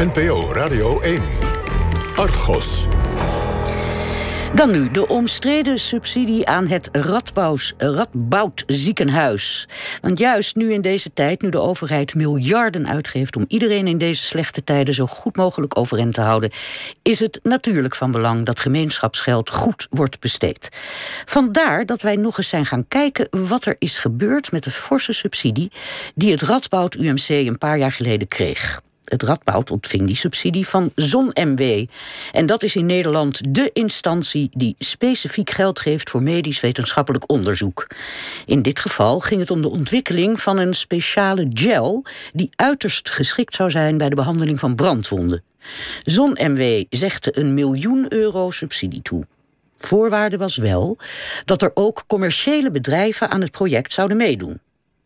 NPO Radio 1. Argos. Dan nu de omstreden subsidie aan het Radbouws, Radboud ziekenhuis. Want juist nu in deze tijd, nu de overheid miljarden uitgeeft om iedereen in deze slechte tijden zo goed mogelijk overeind te houden, is het natuurlijk van belang dat gemeenschapsgeld goed wordt besteed. Vandaar dat wij nog eens zijn gaan kijken wat er is gebeurd met de forse subsidie die het Radboud UMC een paar jaar geleden kreeg. Het Radboud ontving die subsidie van ZonMW. En dat is in Nederland de instantie die specifiek geld geeft voor medisch-wetenschappelijk onderzoek. In dit geval ging het om de ontwikkeling van een speciale gel die uiterst geschikt zou zijn bij de behandeling van brandwonden. ZonMW zegde een miljoen euro subsidie toe. Voorwaarde was wel dat er ook commerciële bedrijven aan het project zouden meedoen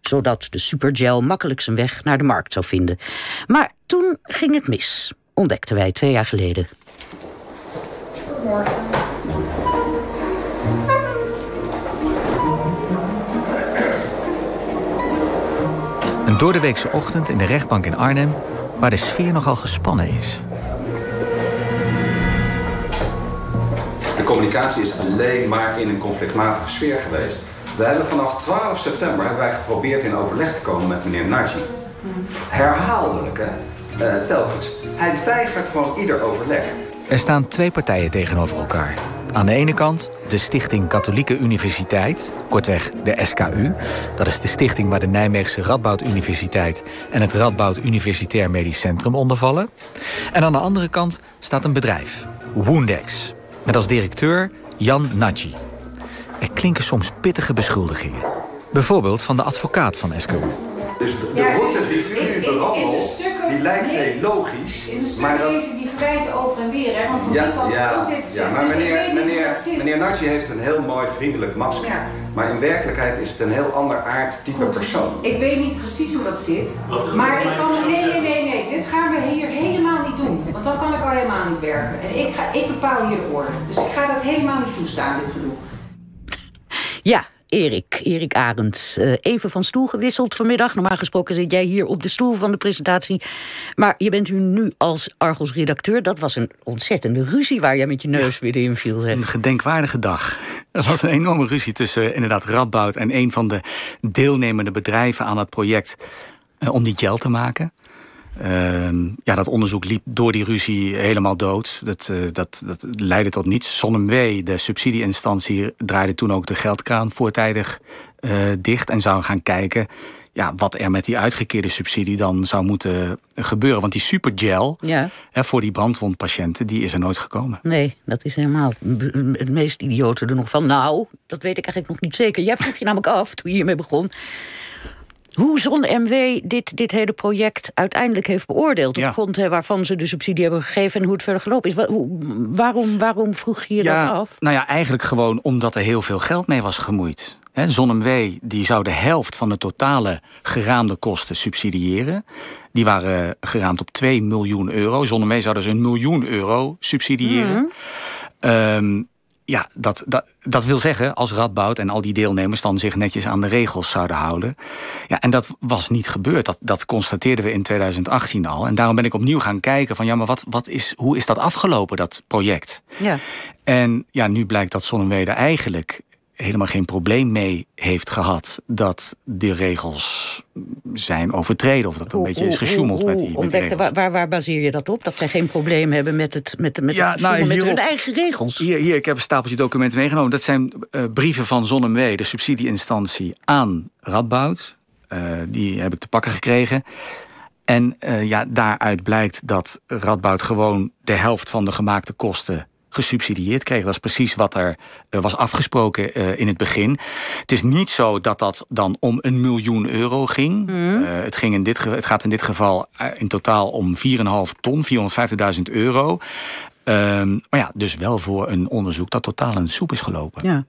zodat de supergel makkelijk zijn weg naar de markt zou vinden. Maar toen ging het mis, ontdekten wij twee jaar geleden. Goedemorgen. Een doordeweekse ochtend in de rechtbank in Arnhem... waar de sfeer nogal gespannen is. De communicatie is alleen maar in een conflictmatige sfeer geweest. We hebben vanaf 12 september hebben wij geprobeerd in overleg te komen met meneer Nargi. Herhaaldelijk, hè? Uh, telkens. Hij weigert gewoon ieder overleg. Er staan twee partijen tegenover elkaar. Aan de ene kant de Stichting Katholieke Universiteit, kortweg de SKU. Dat is de stichting waar de Nijmeegse Radboud Universiteit... en het Radboud Universitair Medisch Centrum onder vallen. En aan de andere kant staat een bedrijf, Woondex... met als directeur Jan Nagy. Er klinken soms pittige beschuldigingen. Bijvoorbeeld van de advocaat van SKU. Dus de, de route die u nu bewandelt, die lijkt heel logisch. In de stukken maar lezen die verwijten over en weer, hè? Want van ja, ja, dit, ja, maar dus meneer, meneer, meneer Nartje heeft een heel mooi vriendelijk masker. Ja. Maar in werkelijkheid is het een heel ander aard type persoon. Ik weet niet precies hoe dat zit. Maar ik kan... Nee, nee, nee, nee. Dit gaan we hier helemaal niet doen. Want dan kan ik al helemaal niet werken. En ik, ga, ik bepaal hier de orde. Dus ik ga dat helemaal niet toestaan, dit gedoe. Ja, Erik, Erik Arends. Uh, even van stoel gewisseld vanmiddag. Normaal gesproken zit jij hier op de stoel van de presentatie. Maar je bent u nu als Argos-redacteur. Dat was een ontzettende ruzie waar je met je neus weer in viel. Een gedenkwaardige dag. Er was een enorme ruzie tussen uh, inderdaad Radboud... en een van de deelnemende bedrijven aan het project... Uh, om die gel te maken. Ehm, ja, dat onderzoek liep door die ruzie helemaal dood. Dat, uh, dat, dat leidde tot niets. ZonMW, de subsidieinstantie, draaide toen ook de geldkraan voortijdig uh, dicht en zou gaan kijken ja, wat er met die uitgekeerde subsidie dan zou moeten gebeuren. Want die supergel ja. hè, voor die brandwondpatiënten, die is er nooit gekomen. Nee, dat is helemaal het meest idiote er nog van. Nou, dat weet ik eigenlijk nog niet zeker. Jij vroeg je namelijk af, toen je hiermee begon hoe ZonMW dit, dit hele project uiteindelijk heeft beoordeeld. Op grond waarvan ze de subsidie hebben gegeven en hoe het verder gelopen is. waarom, waarom vroeg je je ja, dat af? Nou ja, eigenlijk gewoon omdat er heel veel geld mee was gemoeid. He, ZonMW die zou de helft van de totale geraamde kosten subsidiëren. Die waren geraamd op 2 miljoen euro. ZonMW zou dus een miljoen euro subsidiëren. Mm ja, dat, dat, dat wil zeggen, als Radboud en al die deelnemers dan zich netjes aan de regels zouden houden. Ja, en dat was niet gebeurd. Dat, dat constateerden we in 2018 al. En daarom ben ik opnieuw gaan kijken van ja, maar wat, wat is, hoe is dat afgelopen, dat project? Ja. En ja, nu blijkt dat Zonnewede eigenlijk helemaal geen probleem mee heeft gehad dat de regels zijn overtreden of dat een beetje is gesjoemeld met die, met die waar, waar, waar, baseer je dat op? Dat zij geen probleem hebben met het met, met, ja, nou, met hun eigen regels? Hier, hier, ik heb een stapeltje documenten meegenomen. Dat zijn uh, brieven van ZonMW, de subsidieinstantie, aan Radboud. Uh, die heb ik te pakken gekregen. En uh, ja, daaruit blijkt dat Radboud gewoon de helft van de gemaakte kosten gesubsidieerd kregen. Dat is precies wat er uh, was afgesproken uh, in het begin. Het is niet zo dat dat dan om een miljoen euro ging. Mm. Uh, het, ging in dit, het gaat in dit geval in totaal om 4,5 ton, 450.000 euro. Um, maar ja, dus wel voor een onderzoek dat totaal in de soep is gelopen. Ja.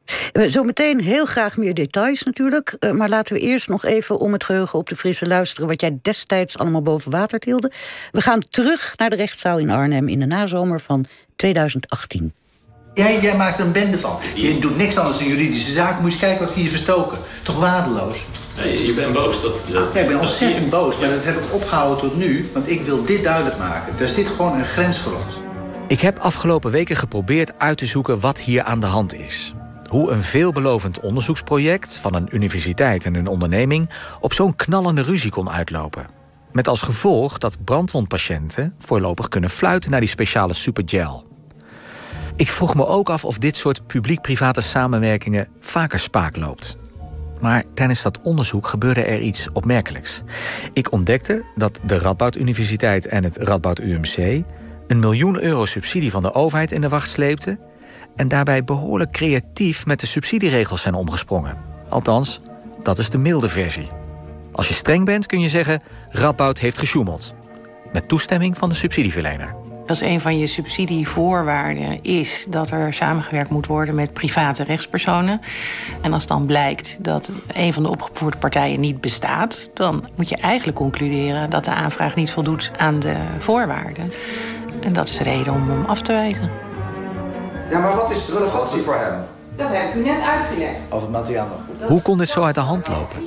Zometeen heel graag meer details natuurlijk. Uh, maar laten we eerst nog even om het geheugen op de frisse luisteren... wat jij destijds allemaal boven water tilde. We gaan terug naar de rechtszaal in Arnhem in de nazomer van 2018. Jij, maakt er een bende van. Je doet niks anders dan juridische zaken. Moet je kijken wat hier verstoken. Toch waardeloos? je bent boos. Dat, dat, ja, ik ben ontzettend boos, maar dat heb ik opgehouden tot nu. Want ik wil dit duidelijk maken. Er zit gewoon een grens voor ons. Ik heb afgelopen weken geprobeerd uit te zoeken wat hier aan de hand is. Hoe een veelbelovend onderzoeksproject van een universiteit en een onderneming op zo'n knallende ruzie kon uitlopen. Met als gevolg dat brandwondpatiënten voorlopig kunnen fluiten naar die speciale supergel. Ik vroeg me ook af of dit soort publiek-private samenwerkingen vaker spaak loopt. Maar tijdens dat onderzoek gebeurde er iets opmerkelijks. Ik ontdekte dat de Radboud Universiteit en het Radboud UMC een miljoen euro subsidie van de overheid in de wacht sleepten en daarbij behoorlijk creatief met de subsidieregels zijn omgesprongen. Althans, dat is de milde versie. Als je streng bent kun je zeggen Radboud heeft gesjoemeld. Met toestemming van de subsidieverlener. Is een van je subsidievoorwaarden, is dat er samengewerkt moet worden met private rechtspersonen. En als dan blijkt dat een van de opgevoerde partijen niet bestaat, dan moet je eigenlijk concluderen dat de aanvraag niet voldoet aan de voorwaarden. En dat is de reden om hem af te wijzen. Ja, maar wat is de relevantie voor hem? Dat heb ik u net uitgelegd. Of het materiaal nog Hoe kon dit zo uit de hand lopen?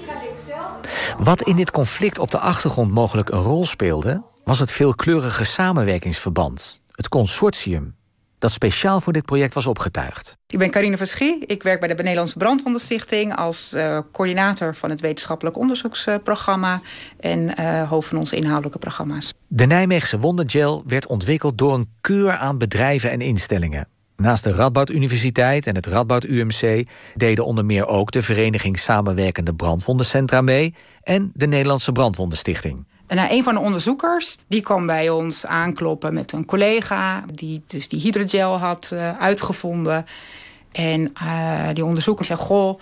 Wat in dit conflict op de achtergrond mogelijk een rol speelde, was het veelkleurige samenwerkingsverband, het consortium, dat speciaal voor dit project was opgetuigd. Ik ben Carine Verschie. Ik werk bij de Nederlandse Brandwondenstichting als uh, coördinator van het wetenschappelijk onderzoeksprogramma en uh, hoofd van onze inhoudelijke programma's. De Nijmeegse Wondergel werd ontwikkeld door een keur aan bedrijven en instellingen. Naast de Radboud Universiteit en het Radboud UMC deden onder meer ook de Vereniging Samenwerkende Brandwondencentra mee en de Nederlandse Brandwondenstichting. En nou, een van de onderzoekers die kwam bij ons aankloppen met een collega die dus die hydrogel had uh, uitgevonden. En uh, die onderzoeker zei: Goh,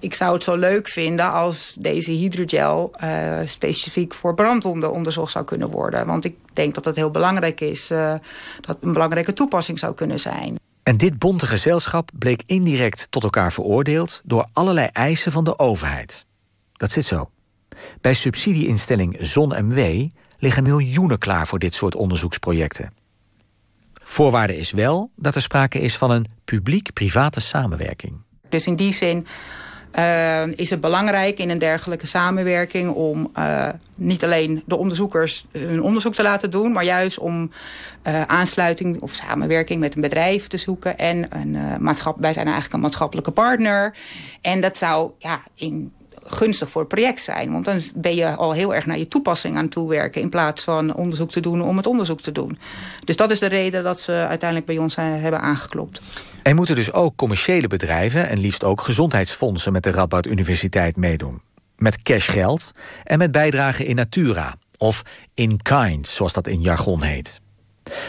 ik zou het zo leuk vinden als deze hydrogel uh, specifiek voor brandwonden onderzocht zou kunnen worden. Want ik denk dat het heel belangrijk is, dat een belangrijke toepassing zou kunnen zijn. En dit bonte gezelschap bleek indirect tot elkaar veroordeeld door allerlei eisen van de overheid. Dat zit zo. Bij subsidieinstelling ZonMW liggen miljoenen klaar voor dit soort onderzoeksprojecten. Voorwaarde is wel dat er sprake is van een publiek-private samenwerking. Dus in die zin uh, is het belangrijk in een dergelijke samenwerking om uh, niet alleen de onderzoekers hun onderzoek te laten doen, maar juist om uh, aansluiting of samenwerking met een bedrijf te zoeken. En een maatschap, wij zijn eigenlijk een maatschappelijke partner. En dat zou ja, in gunstig voor het project zijn. Want dan ben je al heel erg naar je toepassing aan toe werken... in plaats van onderzoek te doen om het onderzoek te doen. Dus dat is de reden dat ze uiteindelijk bij ons hebben aangeklopt. Er moeten dus ook commerciële bedrijven... en liefst ook gezondheidsfondsen met de Radboud Universiteit meedoen. Met cashgeld en met bijdragen in natura. Of in kind, zoals dat in jargon heet.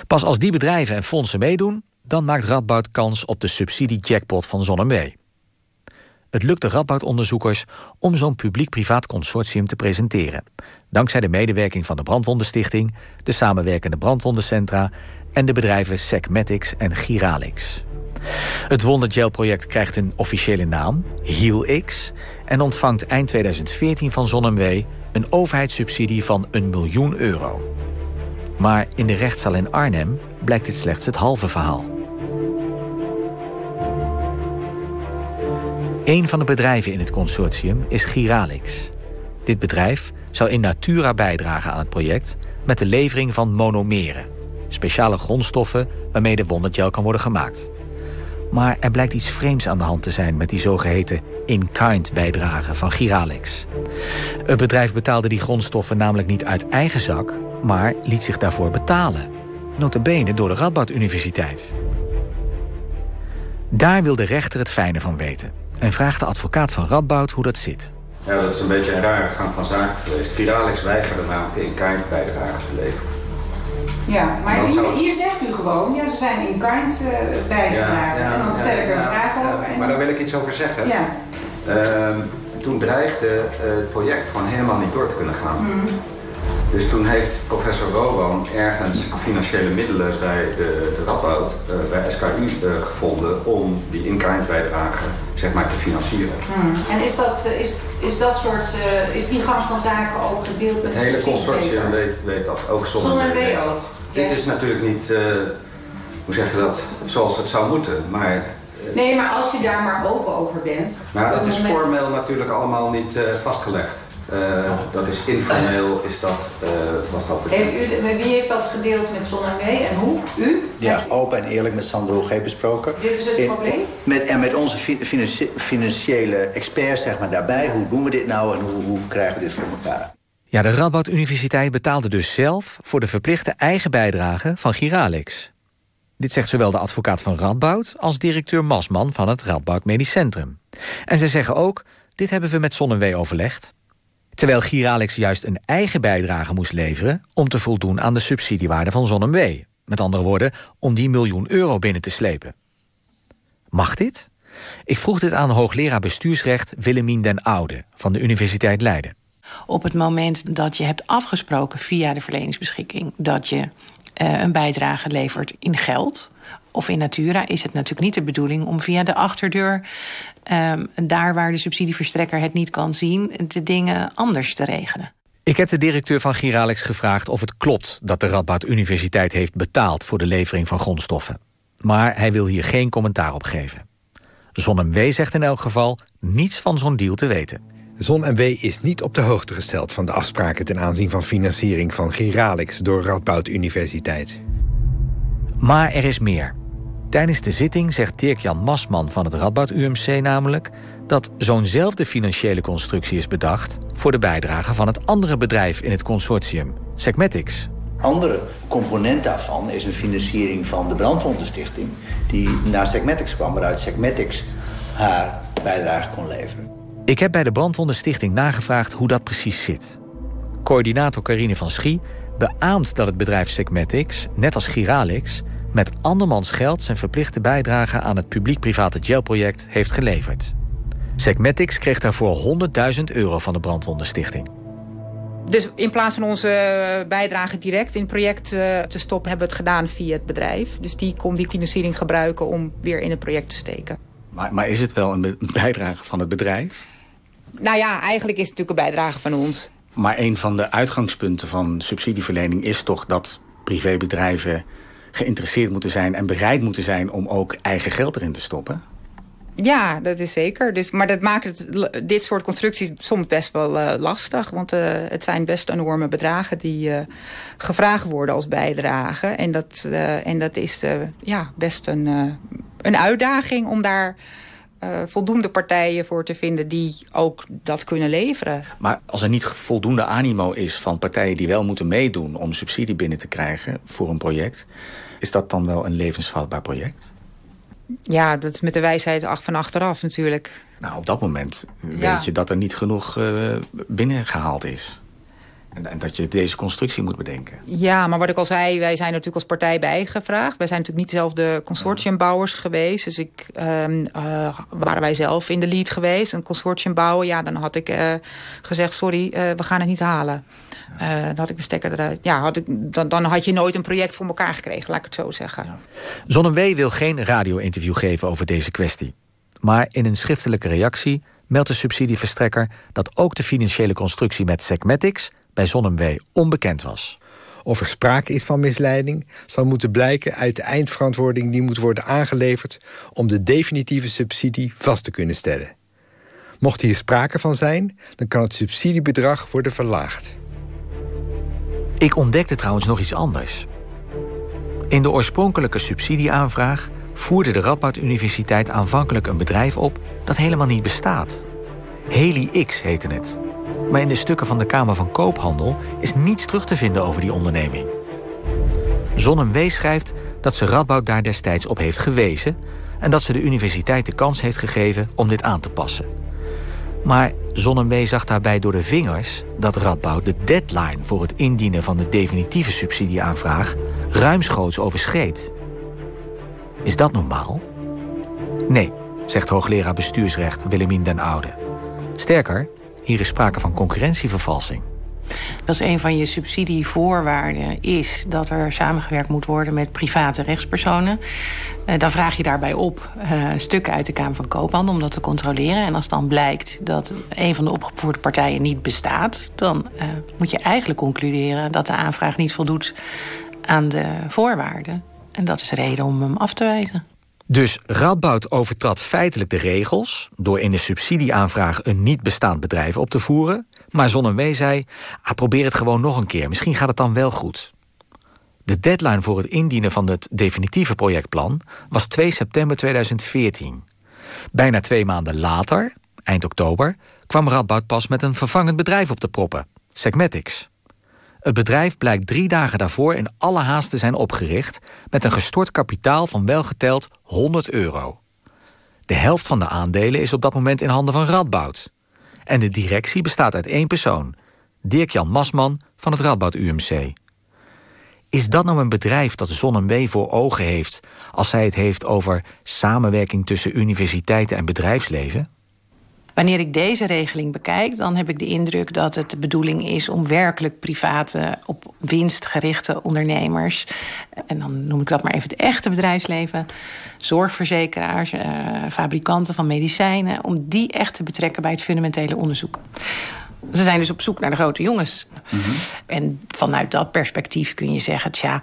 Pas als die bedrijven en fondsen meedoen... dan maakt Radboud kans op de subsidie-jackpot van ZonMW. Het lukt de Radboud-onderzoekers om zo'n publiek-privaat consortium te presenteren. Dankzij de medewerking van de Brandwondenstichting, de samenwerkende brandwondencentra en de bedrijven Secmatics en Giralix. Het Wondergel-project krijgt een officiële naam, HealX, en ontvangt eind 2014 van ZonMW een overheidssubsidie van een miljoen euro. Maar in de rechtszaal in Arnhem blijkt dit slechts het halve verhaal. Een van de bedrijven in het consortium is Giralix. Dit bedrijf zou in natura bijdragen aan het project met de levering van monomeren, speciale grondstoffen waarmee de wondergel kan worden gemaakt. Maar er blijkt iets vreemds aan de hand te zijn met die zogeheten in-kind bijdrage van Giralix. Het bedrijf betaalde die grondstoffen namelijk niet uit eigen zak, maar liet zich daarvoor betalen. Notabene door de Radboud Universiteit. Daar wil de rechter het fijne van weten en vraagt de advocaat van Radboud hoe dat zit. Ja, dat is een beetje een rare gang van zaken geweest. Viralex weigerde namelijk de in-kind bijdrage te leveren. Ja, maar hier, hier, zegt u gewoon, ja, ze zijn in-kind uh, bijgedragen. Ja, ja, en dan stel ik er een vraag over. En... Maar daar wil ik iets over zeggen. Ja. Uh, toen dreigde uh, het project gewoon helemaal niet door te kunnen gaan. Mm. Dus toen heeft professor Rowan ergens financiële middelen bij de, de Radboud, uh, bij SKU, uh, gevonden om die in-kind bijdrage zeg maar, te financieren. Hmm. En is dat, uh, is, is dat soort, is die gang van zaken ook gedeeld met Het hele consortium weet, weet dat, ook zonder Zonder. Dit is natuurlijk niet, hoe zeg je dat, zoals het zou moeten, maar Nee, maar als je daar maar open over bent... Op het is moment- formeel natuurlijk allemaal niet eh, vastgelegd. Eh, dat is informeel, is dat, eh, was dat bekend. Heeft u, wie heeft dat gedeeld met Zon en Wee en hoe? U? Ja, open en eerlijk met Sandro G. besproken. Dit is het In- probleem? Met, en met onze fi- financi- financiële experts zeg maar, daarbij. Hoe doen we dit nou en hoe, hoe krijgen we dit voor elkaar? Ja, de Radboud Universiteit betaalde dus zelf voor de verplichte eigen bijdrage van Giralix. Dit zegt zowel de advocaat van Radboud als directeur Masman van het Radboud Medisch Centrum. En zij zeggen ook: dit hebben we met Zonnewee overlegd. Terwijl Giralix juist een eigen bijdrage moest leveren om te voldoen aan de subsidiewaarde van Zonnewee. Met andere woorden, om die miljoen euro binnen te slepen. Mag dit? Ik vroeg dit aan hoogleraar bestuursrecht Willemien den Oude van de Universiteit Leiden. Op het moment dat je hebt afgesproken via de verleningsbeschikking dat je eh, een bijdrage levert in geld of in natura, is het natuurlijk niet de bedoeling om via de achterdeur, ehm, daar waar de subsidieverstrekker het niet kan zien, de dingen anders te regelen. Ik heb de directeur van Giralex gevraagd of het klopt dat de Radboud Universiteit heeft betaald voor de levering van grondstoffen. Maar hij wil hier geen commentaar op geven. ZonMW zegt in elk geval niets van zo'n deal te weten. ZonMW is niet op de hoogte gesteld van de afspraken ten aanzien van financiering van Giralix door Radboud Universiteit. Maar er is meer. Tijdens de zitting zegt Dirk-Jan Masman van het Radboud UMC namelijk dat zo'nzelfde financiële constructie is bedacht voor de bijdrage van het andere bedrijf in het consortium, Segmetics. andere component daarvan is een financiering van de Brandwondenstichting... die naar Segmetics kwam, waaruit Segmetics haar bijdrage kon leveren. Ik heb bij de Brandwondenstichting nagevraagd hoe dat precies zit. Coördinator Carine van Schie beaamt dat het bedrijf Segmetics, net als Giralix... met andermans geld zijn verplichte bijdrage aan het publiek-private gelproject heeft geleverd. Segmetics kreeg daarvoor 100.000 euro van de Brandwondenstichting. Dus in plaats van onze eh, bijdrage direct in het project eh, te stoppen... hebben we het gedaan via het bedrijf. Dus die kon die financiering gebruiken om weer in het project te steken. Maar, maar is het wel een bijdrage van het bedrijf? Nou ja, eigenlijk is het natuurlijk een bijdrage van ons. Maar een van de uitgangspunten van subsidieverlening is toch dat privébedrijven geïnteresseerd moeten zijn en bereid moeten zijn om ook eigen geld erin te stoppen. Ja, dat is zeker. Dus, maar dat maakt dit soort constructies soms best wel eh, lastig. Want eh, het zijn best enorme bedragen die eh, gevraagd worden als bijdrage. En dat, en dat is ja, best een, een uitdaging om daar eh, voldoende partijen voor te vinden die ook dat kunnen leveren. Maar als er niet voldoende animo is van partijen die wel moeten meedoen om subsidie binnen te krijgen voor een project, is dat dan wel een levensvatbaar project? Ja, dat is met de wijsheid van achteraf natuurlijk. Nou, op dat moment Ja. weet je dat er niet genoeg eh, binnengehaald is. En, en dat je deze constructie moet bedenken. Ja, maar wat ik al zei, wij zijn natuurlijk als partij bijgevraagd. Wij zijn natuurlijk niet zelf de consortiumbouwers geweest. Dus ik, ehm, eh, waren wij zelf in de lead geweest, een consortium bouwen... ja, dan had ik eh, gezegd, sorry, eh, we gaan het niet halen. Dan had ik de stekker eruit. Ja, had ik, dan, dan had je nooit een project voor elkaar gekregen, laat ik het zo zeggen. ZonMW wil geen radio-interview geven over deze kwestie. Maar in een schriftelijke reactie meldt de subsidieverstrekker... dat ook de financiële constructie met Segmetics bij ZonMW onbekend was. Of er sprake is van misleiding, zal moeten blijken uit de eindverantwoording die moet worden aangeleverd om de definitieve subsidie vast te kunnen stellen. Mocht hier sprake van zijn, dan kan het subsidiebedrag worden verlaagd. Ik ontdekte trouwens nog iets anders. In de oorspronkelijke subsidieaanvraag voerde de Radboud Universiteit aanvankelijk een bedrijf op dat helemaal niet bestaat. Heli X heette het. Maar in de stukken van de Kamer van Koophandel is niets terug te vinden over die onderneming. ZonMW schrijft dat ze Radboud daar destijds op heeft gewezen en dat ze de universiteit de kans heeft gegeven om dit aan te passen. Maar ZonMW zag daarbij door de vingers dat Radboud de deadline voor het indienen van de definitieve subsidieaanvraag ruimschoots overschreed. Is dat normaal? Nee, zegt hoogleraar bestuursrecht Willemien den Oude. Sterker, hier is sprake van concurrentievervalsing. Dat is een van je subsidievoorwaarden, is dat er samengewerkt moet worden met private rechtspersonen. Eh, dan vraag je daarbij op eh, stukken uit de Kamer van Koophandel om dat te controleren. En als dan blijkt dat een van de opgevoerde partijen niet bestaat, dan eh, moet je eigenlijk concluderen dat de aanvraag niet voldoet aan de voorwaarden. En dat is reden om hem af te wijzen. Dus Radboud overtrad feitelijk de regels door in de subsidieaanvraag een niet bestaand bedrijf op te voeren. Maar Zonnewee zei: ah, probeer het gewoon nog een keer, misschien gaat het dan wel goed. De deadline voor het indienen van het definitieve projectplan was 2 september 2014. Bijna twee maanden later, eind oktober, kwam Radboud pas met een vervangend bedrijf op de proppen, Segmetics. Het bedrijf blijkt drie dagen daarvoor in alle haast te zijn opgericht met een gestort kapitaal van welgeteld 100 euro. De helft van de aandelen is op dat moment in handen van Radboud. En de directie bestaat uit één persoon, Dirk-Jan Masman van het Radboud UMC. Is dat nou een bedrijf dat Zonnewee voor ogen heeft als zij het heeft over samenwerking tussen universiteiten en bedrijfsleven? Wanneer ik deze regeling bekijk, dan heb ik de indruk dat het de bedoeling is om werkelijk private, op winst gerichte ondernemers, en dan noem ik dat maar even het echte bedrijfsleven, zorgverzekeraars, eh, fabrikanten van medicijnen, om die echt te betrekken bij het fundamentele onderzoek. Ze zijn dus op zoek naar de grote jongens. Mhm. En vanuit dat perspectief kun je zeggen: tja,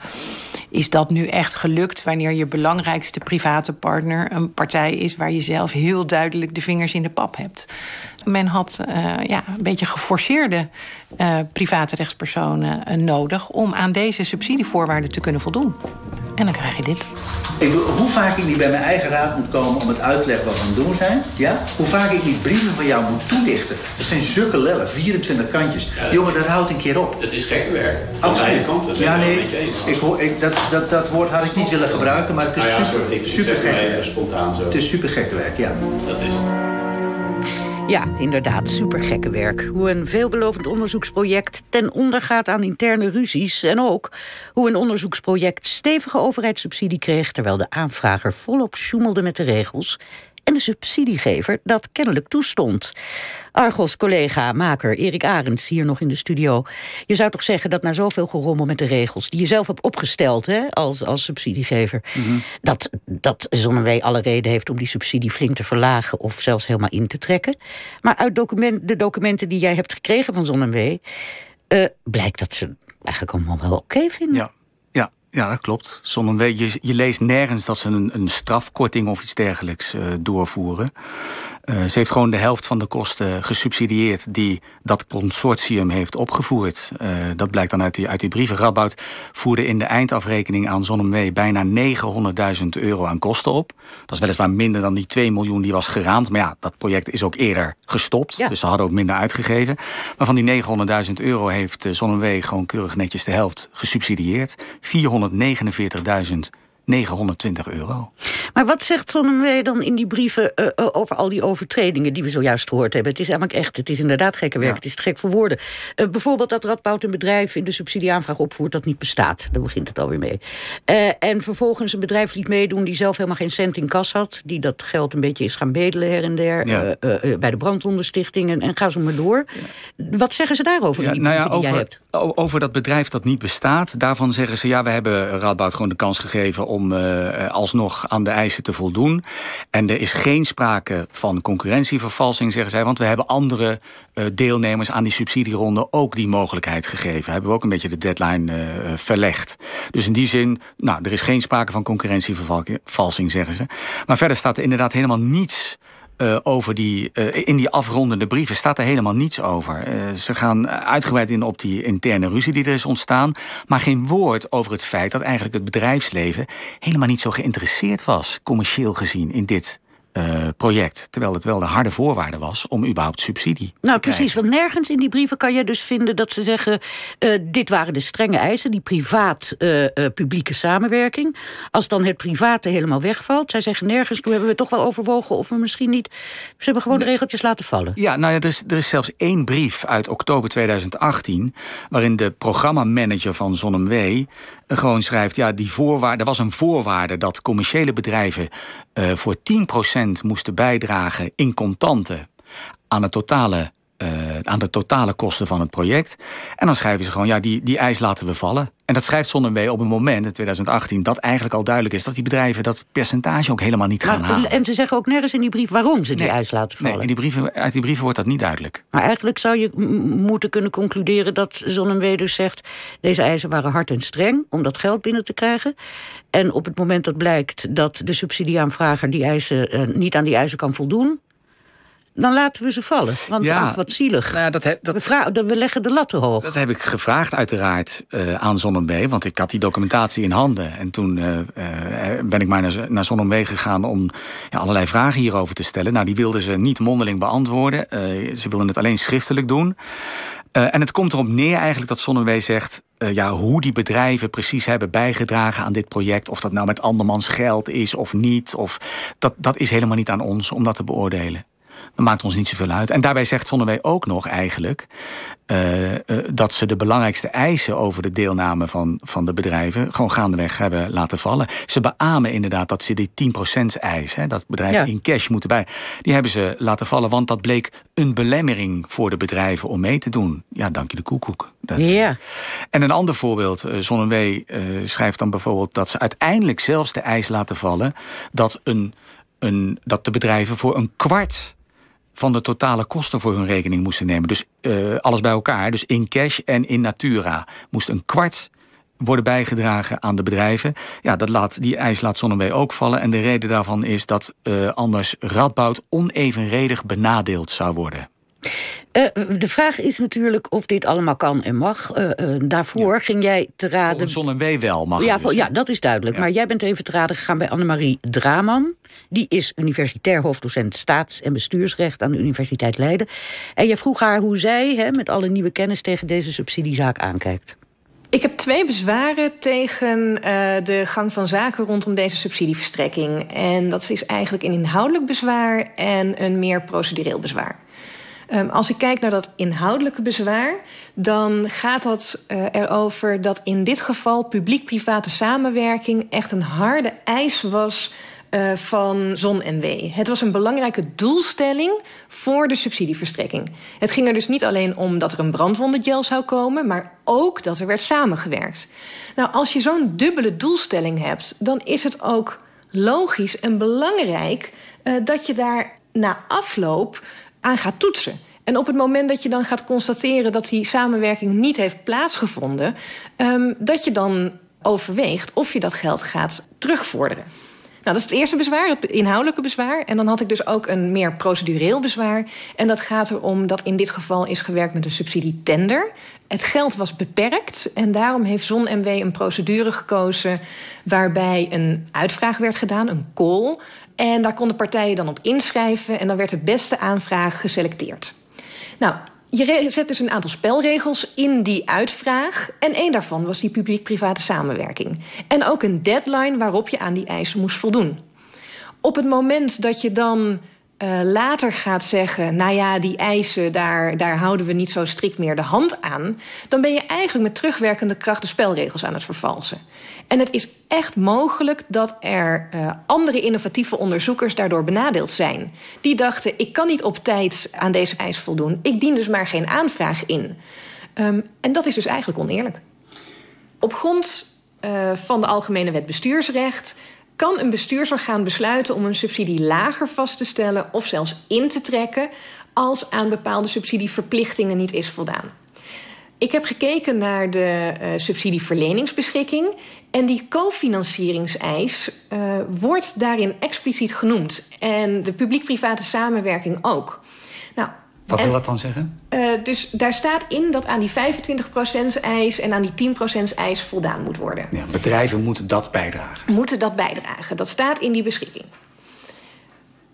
is dat nu echt gelukt wanneer je belangrijkste private partner een partij is waar je zelf heel duidelijk de vingers in de pap hebt? Men had uh, ja, een beetje geforceerde uh, private rechtspersonen uh, nodig om aan deze subsidievoorwaarden te kunnen voldoen. En dan krijg je dit. Ik, hoe vaak ik niet bij mijn eigen raad moet komen om het uit te leggen wat we aan het doen zijn. Ja? Hoe vaak ik niet brieven van jou moet toelichten. Dat zijn zulke lellen, 24 kantjes. Ja, Jongen, dat houdt een keer op. Het is gekke werk. Van beide kanten. Ja, nee. Ik hoor, ik, dat, dat, dat woord had ik niet willen gebruiken, maar het is ja, super, gek werk. spontaan zo. Het is super gek werk, ja. Dat is het. Ja, inderdaad, supergekke werk. Hoe een veelbelovend onderzoeksproject ten onder gaat aan interne ruzies... en ook hoe een onderzoeksproject stevige overheidssubsidie kreeg... terwijl de aanvrager volop sjoemelde met de regels... en de subsidiegever dat kennelijk toestond. Argos-collega, maker Erik Arends hier nog in de studio. Je zou toch zeggen dat na zoveel gerommel met de regels... die je zelf hebt opgesteld hè, als, als subsidiegever... dat, dat Zonnewee alle reden heeft om die subsidie flink te verlagen... of zelfs helemaal in te trekken. Maar uit document, de documenten die jij hebt gekregen van Zonnewee... eh, blijkt dat ze eigenlijk allemaal wel oké vinden. Ja. Ja, dat klopt. Zonnewee, je, je leest nergens dat ze een, een strafkorting of iets dergelijks eh, doorvoeren. Eh, ze heeft gewoon de helft van de kosten gesubsidieerd die dat consortium heeft opgevoerd. Eh, dat blijkt dan uit die, uit die brieven. Radboud voerde in de eindafrekening aan Zonnewee bijna 900.000 euro aan kosten op. Dat is weliswaar minder dan die 2 miljoen die was geraamd. Maar ja, dat project is ook eerder gestopt. Ja. Dus ze hadden ook minder uitgegeven. Maar van die 900.000 euro heeft Zonnewee gewoon keurig netjes de helft gesubsidieerd. 449.000 920 euro. Maar wat zegt Zonnewee dan in die brieven eh, eh, over al die overtredingen die we zojuist gehoord hebben? Het is eigenlijk echt, het is inderdaad gekke werk, Ja. het is te gek voor woorden. Eh, bijvoorbeeld dat Radboud een bedrijf in de subsidieaanvraag opvoert dat niet bestaat. Daar begint het alweer mee. En vervolgens een bedrijf liet meedoen die zelf helemaal geen cent in kas had. Die dat geld een beetje is gaan bedelen her en der. Ja. bij de brandonderstichting en, en ga zo maar door. Wat zeggen ze daarover in die nou ja, brieven die jij over, hebt? Over dat bedrijf dat niet bestaat, daarvan zeggen ze ja, we hebben Radboud gewoon de kans gegeven om eh, alsnog aan de eisen te voldoen. En er is geen sprake van concurrentievervalsing, zeggen zij, want we hebben andere eh, deelnemers aan die subsidieronde ook die mogelijkheid gegeven. Hebben we ook een beetje de deadline eh, verlegd. Dus in die zin, nou, er is geen sprake van concurrentievervalsing, zeggen ze. Maar verder staat er inderdaad helemaal niets eh, over die, eh, in die afrondende brieven staat er helemaal niets over. Eh, ze gaan uitgebreid in op die interne ruzie die er is ontstaan. Maar geen woord over het feit dat eigenlijk het bedrijfsleven helemaal niet zo geïnteresseerd was, commercieel gezien, in dit eh, project. Terwijl het wel de harde voorwaarde was om überhaupt subsidie. Nou, precies. Want nergens in die brieven kan je dus vinden dat ze zeggen: eh, dit waren de strenge eisen, die privaat-publieke samenwerking. Als dan het private helemaal wegvalt, zij zeggen nergens: toen hebben we toch wel overwogen of we misschien niet. Ze hebben gewoon de regeltjes laten vallen. Ja, nou ja, er is, er is zelfs één brief uit oktober 2018... waarin de programmamanager van eh, gewoon schrijft... ja, die voorwaarde, er was een voorwaarde dat commerciële bedrijven... eh, voor 10% moesten bijdragen in contanten aan het totale aan de totale kosten van het project. En dan schrijven ze gewoon, ja, die, die eis laten we vallen. En dat schrijft Zonnewee op een moment, in 2018, dat eigenlijk al duidelijk is dat die bedrijven dat percentage ook helemaal niet gaan halen. En ze zeggen ook nergens in die brief waarom ze die eis laten vallen. Nee, in die brieven, uit die brieven wordt dat niet duidelijk. Maar eigenlijk zou je moeten kunnen concluderen dat Zonnewee dus zegt: deze eisen waren hard en streng om dat geld binnen te krijgen. En op het moment dat blijkt dat de subsidieaanvrager die eisen, uh, niet aan die eisen kan voldoen, dan laten we ze vallen. Want ja, ach, wat zielig. Nou ja, dat dat, we, leggen de lat te hoog. Dat heb ik gevraagd uiteraard uh, aan Zonnebee. Want ik had die documentatie in handen. En toen uh, uh, ben ik maar naar, naar Zonnebee gegaan om ja, allerlei vragen hierover te stellen. Nou, die wilden ze niet mondeling beantwoorden. ze wilden het alleen schriftelijk doen. en het komt erop neer eigenlijk dat Zonnewee zegt... ja, hoe die bedrijven precies hebben bijgedragen aan dit project... of dat nou met andermans geld is of niet... Of, dat, dat is helemaal niet aan ons om dat te beoordelen. Dat maakt ons niet zoveel uit. En daarbij zegt Zonnewee ook nog eigenlijk uh, uh, dat ze de belangrijkste eisen over de deelname van, van de bedrijven gewoon gaandeweg hebben laten vallen. Ze beamen inderdaad dat ze die 10% eis, hè, dat bedrijven in cash moeten bij, die hebben ze laten vallen, want dat bleek een belemmering voor de bedrijven om mee te doen. Ja, dank je de koekoek. ja. En een ander voorbeeld, uh, Zonnewee schrijft dan bijvoorbeeld dat ze uiteindelijk zelfs de eis laten vallen dat, een, een, dat de bedrijven voor een kwart van de totale kosten voor hun rekening moesten nemen. Dus uh, alles bij elkaar, dus in cash en in natura, moest een kwart worden bijgedragen aan de bedrijven. Ja, dat laat, die eis laat Zonnewee ook vallen. En de reden daarvan is dat uh, anders Radboud onevenredig benadeeld zou worden. Uh, de vraag is natuurlijk of dit allemaal kan en mag. Uh, uh, daarvoor ging jij te raden. Zon en W wel mag. Ja, dus, ja dat is duidelijk. Ja. Maar jij bent even te raden gegaan bij Annemarie Draman. Die is universitair hoofddocent staats- en bestuursrecht aan de Universiteit Leiden. En je vroeg haar hoe zij hè, met alle nieuwe kennis tegen deze subsidiezaak aankijkt. Ik heb twee bezwaren tegen uh, de gang van zaken rondom deze subsidieverstrekking. En dat is eigenlijk een inhoudelijk bezwaar en een meer procedureel bezwaar. Um, als ik kijk naar dat inhoudelijke bezwaar, dan gaat dat uh, erover dat in dit geval publiek-private samenwerking echt een harde eis was uh, van Zon en W. Het was een belangrijke doelstelling voor de subsidieverstrekking. Het ging er dus niet alleen om dat er een brandwondengel zou komen, maar ook dat er werd samengewerkt. Nou, als je zo'n dubbele doelstelling hebt, dan is het ook logisch en belangrijk uh, dat je daar na afloop aan gaat toetsen. En op het moment dat je dan gaat constateren dat die samenwerking niet heeft plaatsgevonden, um, dat je dan overweegt of je dat geld gaat terugvorderen. Nou, dat is het eerste bezwaar, het inhoudelijke bezwaar. En dan had ik dus ook een meer procedureel bezwaar. En dat gaat erom dat in dit geval is gewerkt met een subsidietender. Het geld was beperkt en daarom heeft ZonMW een procedure gekozen waarbij een uitvraag werd gedaan, een call. En daar konden partijen dan op inschrijven en dan werd de beste aanvraag geselecteerd. Nou, je zet dus een aantal spelregels in die uitvraag. En één daarvan was die publiek-private samenwerking. En ook een deadline waarop je aan die eisen moest voldoen. Op het moment dat je dan uh, later gaat zeggen: Nou ja, die eisen, daar, daar houden we niet zo strikt meer de hand aan. dan ben je eigenlijk met terugwerkende kracht de spelregels aan het vervalsen. En het is echt mogelijk dat er uh, andere innovatieve onderzoekers daardoor benadeeld zijn. Die dachten: Ik kan niet op tijd aan deze eis voldoen. Ik dien dus maar geen aanvraag in. Um, en dat is dus eigenlijk oneerlijk. Op grond uh, van de Algemene Wet Bestuursrecht kan een bestuursorgaan besluiten om een subsidie lager vast te stellen of zelfs in te trekken als aan bepaalde subsidieverplichtingen niet is voldaan. Ik heb gekeken naar de uh, subsidieverleningsbeschikking. En die cofinancieringseis uh, wordt daarin expliciet genoemd. En de publiek-private samenwerking ook. Nou, wat wil dat dan zeggen? Uh, dus daar staat in dat aan die 25% eis en aan die 10% eis voldaan moet worden. Ja, bedrijven moeten dat bijdragen. Moeten dat bijdragen. Dat staat in die beschikking.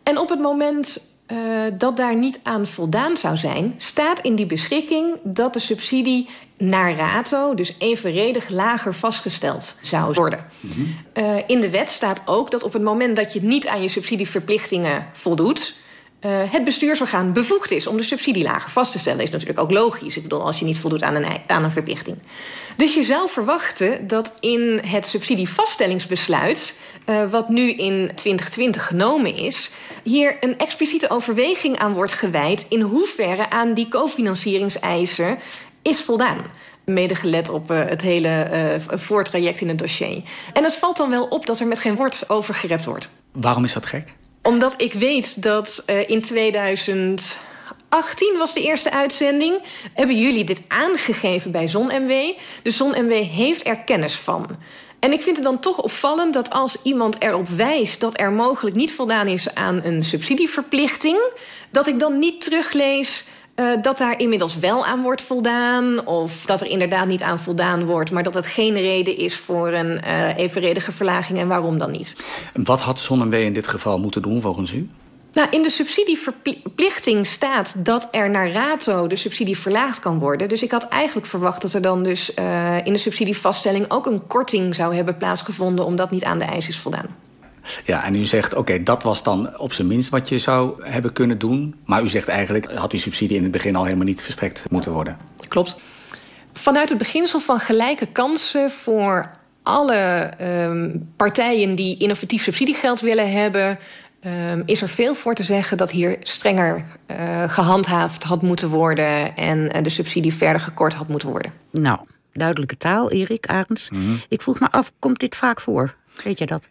En op het moment uh, dat daar niet aan voldaan zou zijn, staat in die beschikking dat de subsidie naar rato, dus evenredig lager vastgesteld zou worden. Mm -hmm. uh, in de wet staat ook dat op het moment dat je niet aan je subsidieverplichtingen voldoet, uh, het bestuursorgaan bevoegd is om de subsidielager vast te stellen, is natuurlijk ook logisch. Ik bedoel, als je niet voldoet aan een, aan een verplichting. Dus je zou verwachten dat in het subsidievaststellingsbesluit, uh, wat nu in 2020 genomen is, hier een expliciete overweging aan wordt gewijd in hoeverre aan die cofinancieringseisen is voldaan. Mede gelet op uh, het hele voortraject in het dossier. En het valt dan wel op dat er met geen woord over gerept wordt. Waarom is dat gek? Omdat ik weet dat uh, in 2018 was de eerste uitzending. Hebben jullie dit aangegeven bij ZonMW? Dus ZonMW heeft er kennis van. En ik vind het dan toch opvallend dat als iemand erop wijst dat er mogelijk niet voldaan is aan een subsidieverplichting, dat ik dan niet teruglees uh, dat daar inmiddels wel aan wordt voldaan. Of dat er inderdaad niet aan voldaan wordt. Maar dat het geen reden is voor een uh, evenredige verlaging. En waarom dan niet? Wat had ZonMW in dit geval moeten doen volgens u? Nou, in de subsidieverplichting staat dat er naar rato de subsidie verlaagd kan worden. Dus ik had eigenlijk verwacht dat er dan dus uh, in de subsidievaststelling ook een korting zou hebben plaatsgevonden, omdat niet aan de eis is voldaan. Ja, en u zegt, oké, okay, dat was dan op zijn minst wat je zou hebben kunnen doen. Maar u zegt eigenlijk, had die subsidie in het begin al helemaal niet verstrekt moeten worden. Klopt. Vanuit het beginsel van gelijke kansen voor alle um, partijen die innovatief subsidiegeld willen hebben... Um, is er veel voor te zeggen dat hier strenger uh, gehandhaafd had moeten worden... en uh, de subsidie verder gekort had moeten worden. Nou, duidelijke taal, Erik Arends. Mm -hmm. Ik vroeg me af, komt dit vaak voor? Weet jij dat?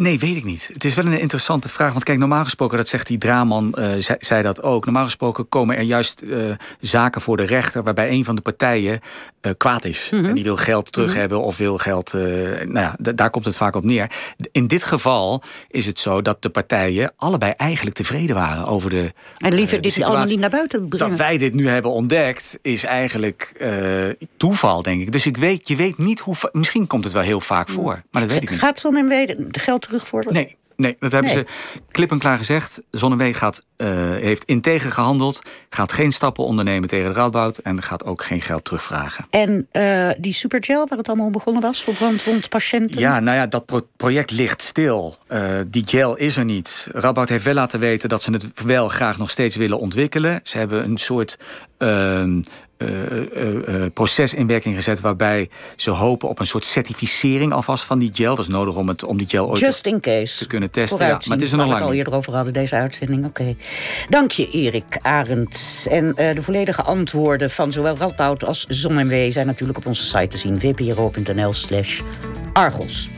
Nee, weet ik niet. Het is wel een interessante vraag. Want kijk, normaal gesproken, dat zegt die Draman, uh, zei, zei, dat ook. Normaal gesproken komen er juist uh, zaken voor de rechter waarbij een van de partijen uh, kwaad is. Mm -hmm. En die wil geld terug mm -hmm. hebben of wil geld. nou ja, daar komt het vaak op neer. In dit geval is het zo dat de partijen allebei eigenlijk tevreden waren over de. En liever dit allemaal niet naar buiten brengen. Dat wij dit nu hebben ontdekt, is eigenlijk toeval, denk ik. Dus ik weet, je weet niet hoe. Misschien komt het wel heel vaak voor. Maar dat weet ik niet. Gaat zo'n en geld terugvorderen? Nee, nee dat hebben nee. ze klip en klaar gezegd. Zonneweeg gaat, uh, heeft integer gehandeld, gaat geen stappen ondernemen tegen de Radboud en gaat ook geen geld terugvragen. En uh, die supergel, waar het allemaal begonnen was voor brandwondpatiënten? Ja, nou ja, dat pro project ligt stil. Uh, die gel is er niet. Radboud heeft wel laten weten dat ze het wel graag nog steeds willen ontwikkelen. Ze hebben een soort proces in werking gezet waarbij ze hopen op een soort certificering alvast van die gel. Dat is nodig om, het, om die gel ooit Just in case. te kunnen testen. Ja, maar het is er nog lang niet. al eerder over hadden, deze uitzending. Oké. Okay. Dank je, Erik Arendt. En de volledige antwoorden van zowel Radboud als ZonMW zijn natuurlijk op onze site te zien. vpro.nl slash Argos.